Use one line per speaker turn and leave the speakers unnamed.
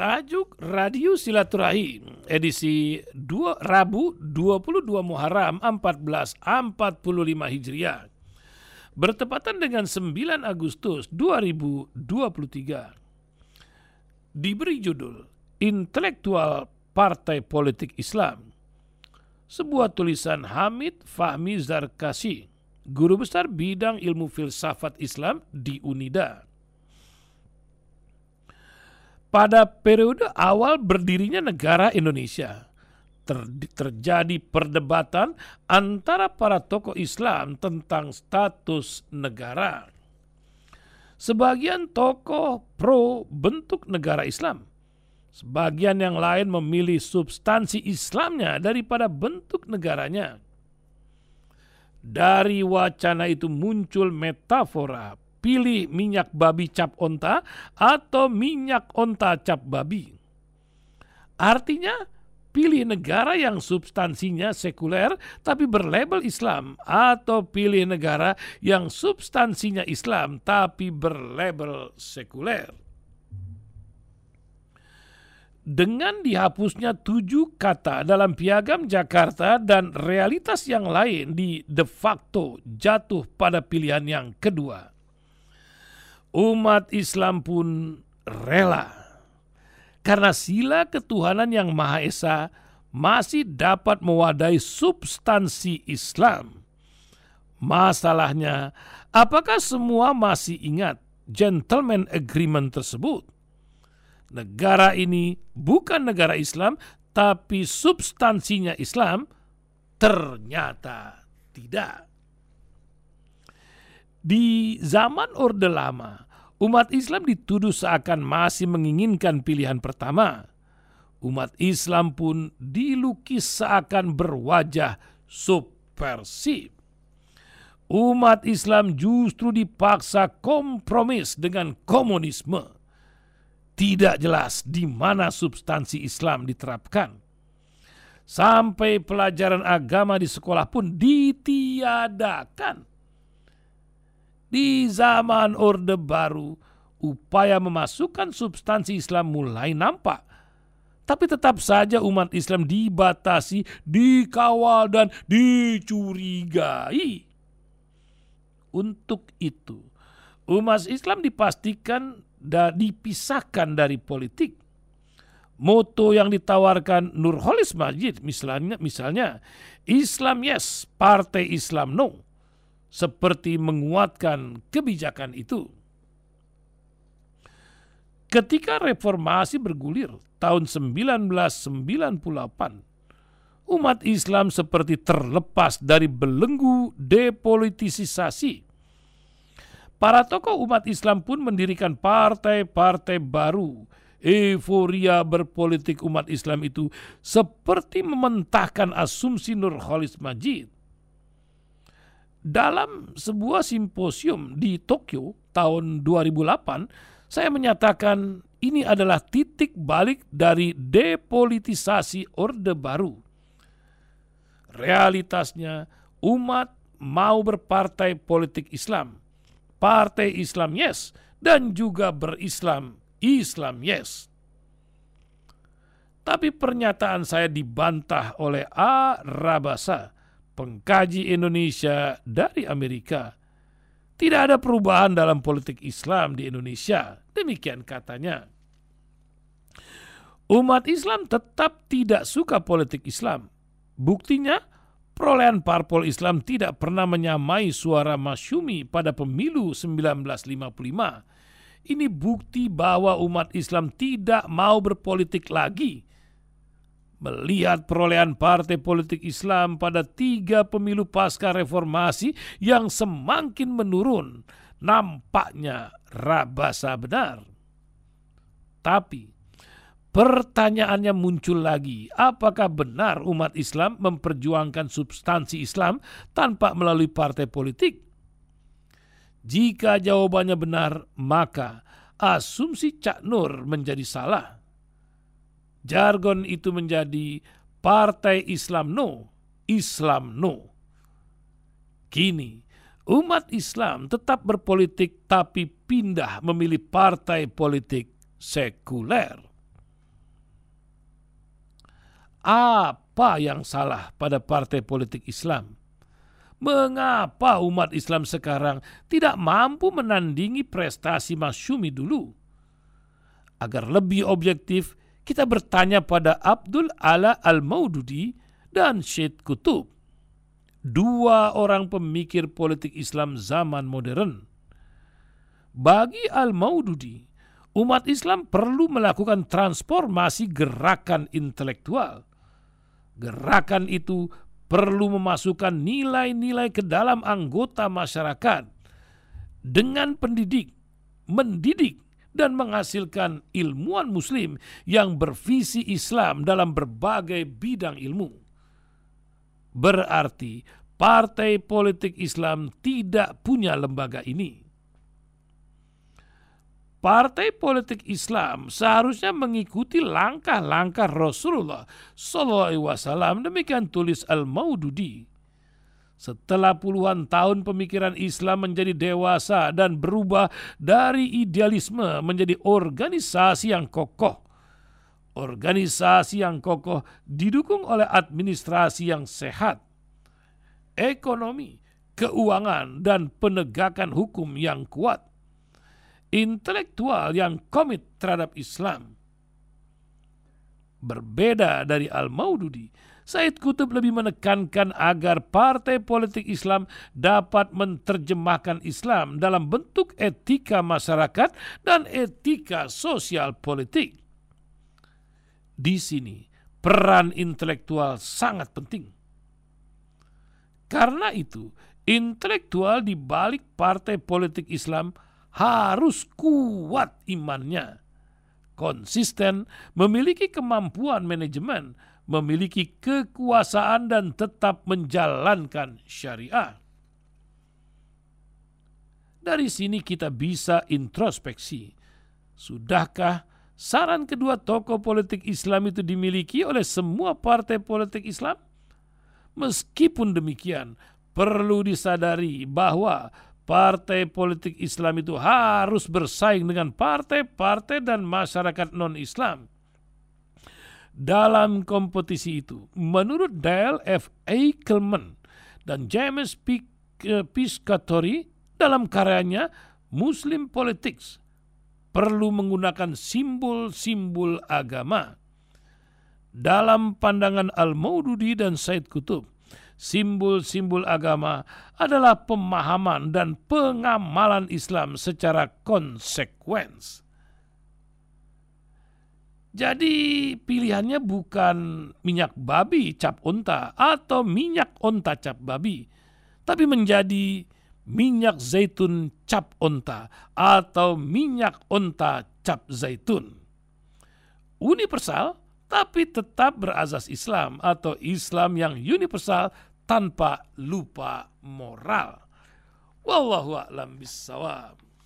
bertajuk Radio Silaturahim edisi 2 Rabu 22 Muharram 1445 Hijriah. Bertepatan dengan 9 Agustus 2023 diberi judul Intelektual Partai Politik Islam. Sebuah tulisan Hamid Fahmi Zarkasi guru besar bidang ilmu filsafat Islam di UNIDA pada periode awal berdirinya negara Indonesia, ter terjadi perdebatan antara para tokoh Islam tentang status negara. Sebagian tokoh pro bentuk negara Islam, sebagian yang lain memilih substansi Islamnya daripada bentuk negaranya. Dari wacana itu muncul metafora pilih minyak babi cap onta atau minyak onta cap babi. Artinya, pilih negara yang substansinya sekuler tapi berlabel Islam atau pilih negara yang substansinya Islam tapi berlabel sekuler. Dengan dihapusnya tujuh kata dalam piagam Jakarta dan realitas yang lain di de facto jatuh pada pilihan yang kedua umat Islam pun rela. Karena sila ketuhanan yang Maha Esa masih dapat mewadai substansi Islam. Masalahnya, apakah semua masih ingat gentleman agreement tersebut? Negara ini bukan negara Islam, tapi substansinya Islam ternyata tidak. Di zaman Orde Lama, umat Islam dituduh seakan masih menginginkan pilihan pertama. Umat Islam pun dilukis seakan berwajah subversif. Umat Islam justru dipaksa kompromis dengan komunisme. Tidak jelas di mana substansi Islam diterapkan. Sampai pelajaran agama di sekolah pun ditiadakan di zaman Orde Baru, upaya memasukkan substansi Islam mulai nampak. Tapi tetap saja umat Islam dibatasi, dikawal, dan dicurigai. Untuk itu, umat Islam dipastikan dan dipisahkan dari politik. Moto yang ditawarkan Nurholis Majid misalnya, misalnya Islam yes, Partai Islam no seperti menguatkan kebijakan itu. Ketika reformasi bergulir tahun 1998, umat Islam seperti terlepas dari belenggu depolitisasi. Para tokoh umat Islam pun mendirikan partai-partai baru. Euforia berpolitik umat Islam itu seperti mementahkan asumsi Nurholis Majid dalam sebuah simposium di Tokyo tahun 2008, saya menyatakan ini adalah titik balik dari depolitisasi Orde Baru. Realitasnya, umat mau berpartai politik Islam, partai Islam yes, dan juga berislam Islam yes. Tapi pernyataan saya dibantah oleh A. Rabasa, pengkaji Indonesia dari Amerika. Tidak ada perubahan dalam politik Islam di Indonesia. Demikian katanya. Umat Islam tetap tidak suka politik Islam. Buktinya, perolehan parpol Islam tidak pernah menyamai suara Masyumi pada pemilu 1955. Ini bukti bahwa umat Islam tidak mau berpolitik lagi melihat perolehan partai politik Islam pada tiga pemilu pasca reformasi yang semakin menurun, nampaknya rabasa benar. Tapi pertanyaannya muncul lagi, apakah benar umat Islam memperjuangkan substansi Islam tanpa melalui partai politik? Jika jawabannya benar, maka asumsi Cak Nur menjadi salah jargon itu menjadi Partai Islam No, Islam No. Kini, umat Islam tetap berpolitik tapi pindah memilih partai politik sekuler. apa yang salah pada partai politik Islam? Mengapa umat Islam sekarang tidak mampu menandingi prestasi Masyumi dulu? Agar lebih objektif, kita bertanya pada Abdul Ala Al-Maududi dan Syed Kutub, dua orang pemikir politik Islam zaman modern. Bagi Al-Maududi, umat Islam perlu melakukan transformasi gerakan intelektual. Gerakan itu perlu memasukkan nilai-nilai ke dalam anggota masyarakat dengan pendidik, mendidik, dan menghasilkan ilmuwan muslim yang bervisi Islam dalam berbagai bidang ilmu. Berarti partai politik Islam tidak punya lembaga ini. Partai politik Islam seharusnya mengikuti langkah-langkah Rasulullah Wasallam. Demikian tulis Al Maududi. Setelah puluhan tahun pemikiran Islam menjadi dewasa dan berubah dari idealisme menjadi organisasi yang kokoh. Organisasi yang kokoh didukung oleh administrasi yang sehat, ekonomi, keuangan, dan penegakan hukum yang kuat intelektual yang komit terhadap Islam. Berbeda dari Al-Maududi, Said Kutub lebih menekankan agar partai politik Islam dapat menerjemahkan Islam dalam bentuk etika masyarakat dan etika sosial politik. Di sini, peran intelektual sangat penting. Karena itu, intelektual di balik partai politik Islam harus kuat imannya, konsisten, memiliki kemampuan manajemen, memiliki kekuasaan dan tetap menjalankan syariah. Dari sini kita bisa introspeksi. Sudahkah saran kedua tokoh politik Islam itu dimiliki oleh semua partai politik Islam? Meskipun demikian, perlu disadari bahwa partai politik Islam itu harus bersaing dengan partai-partai dan masyarakat non-Islam. Dalam kompetisi itu, menurut Dale F. Eichelman dan James P. Piscatori dalam karyanya Muslim Politics perlu menggunakan simbol-simbol agama. Dalam pandangan Al-Maududi dan Said Kutub, simbol-simbol agama adalah pemahaman dan pengamalan Islam secara konsekuens. Jadi pilihannya bukan minyak babi cap unta atau minyak unta cap babi, tapi menjadi minyak zaitun cap unta atau minyak unta cap zaitun. Universal tapi tetap berazas Islam atau Islam yang universal tanpa lupa moral. Wallahu a'lam bissawab.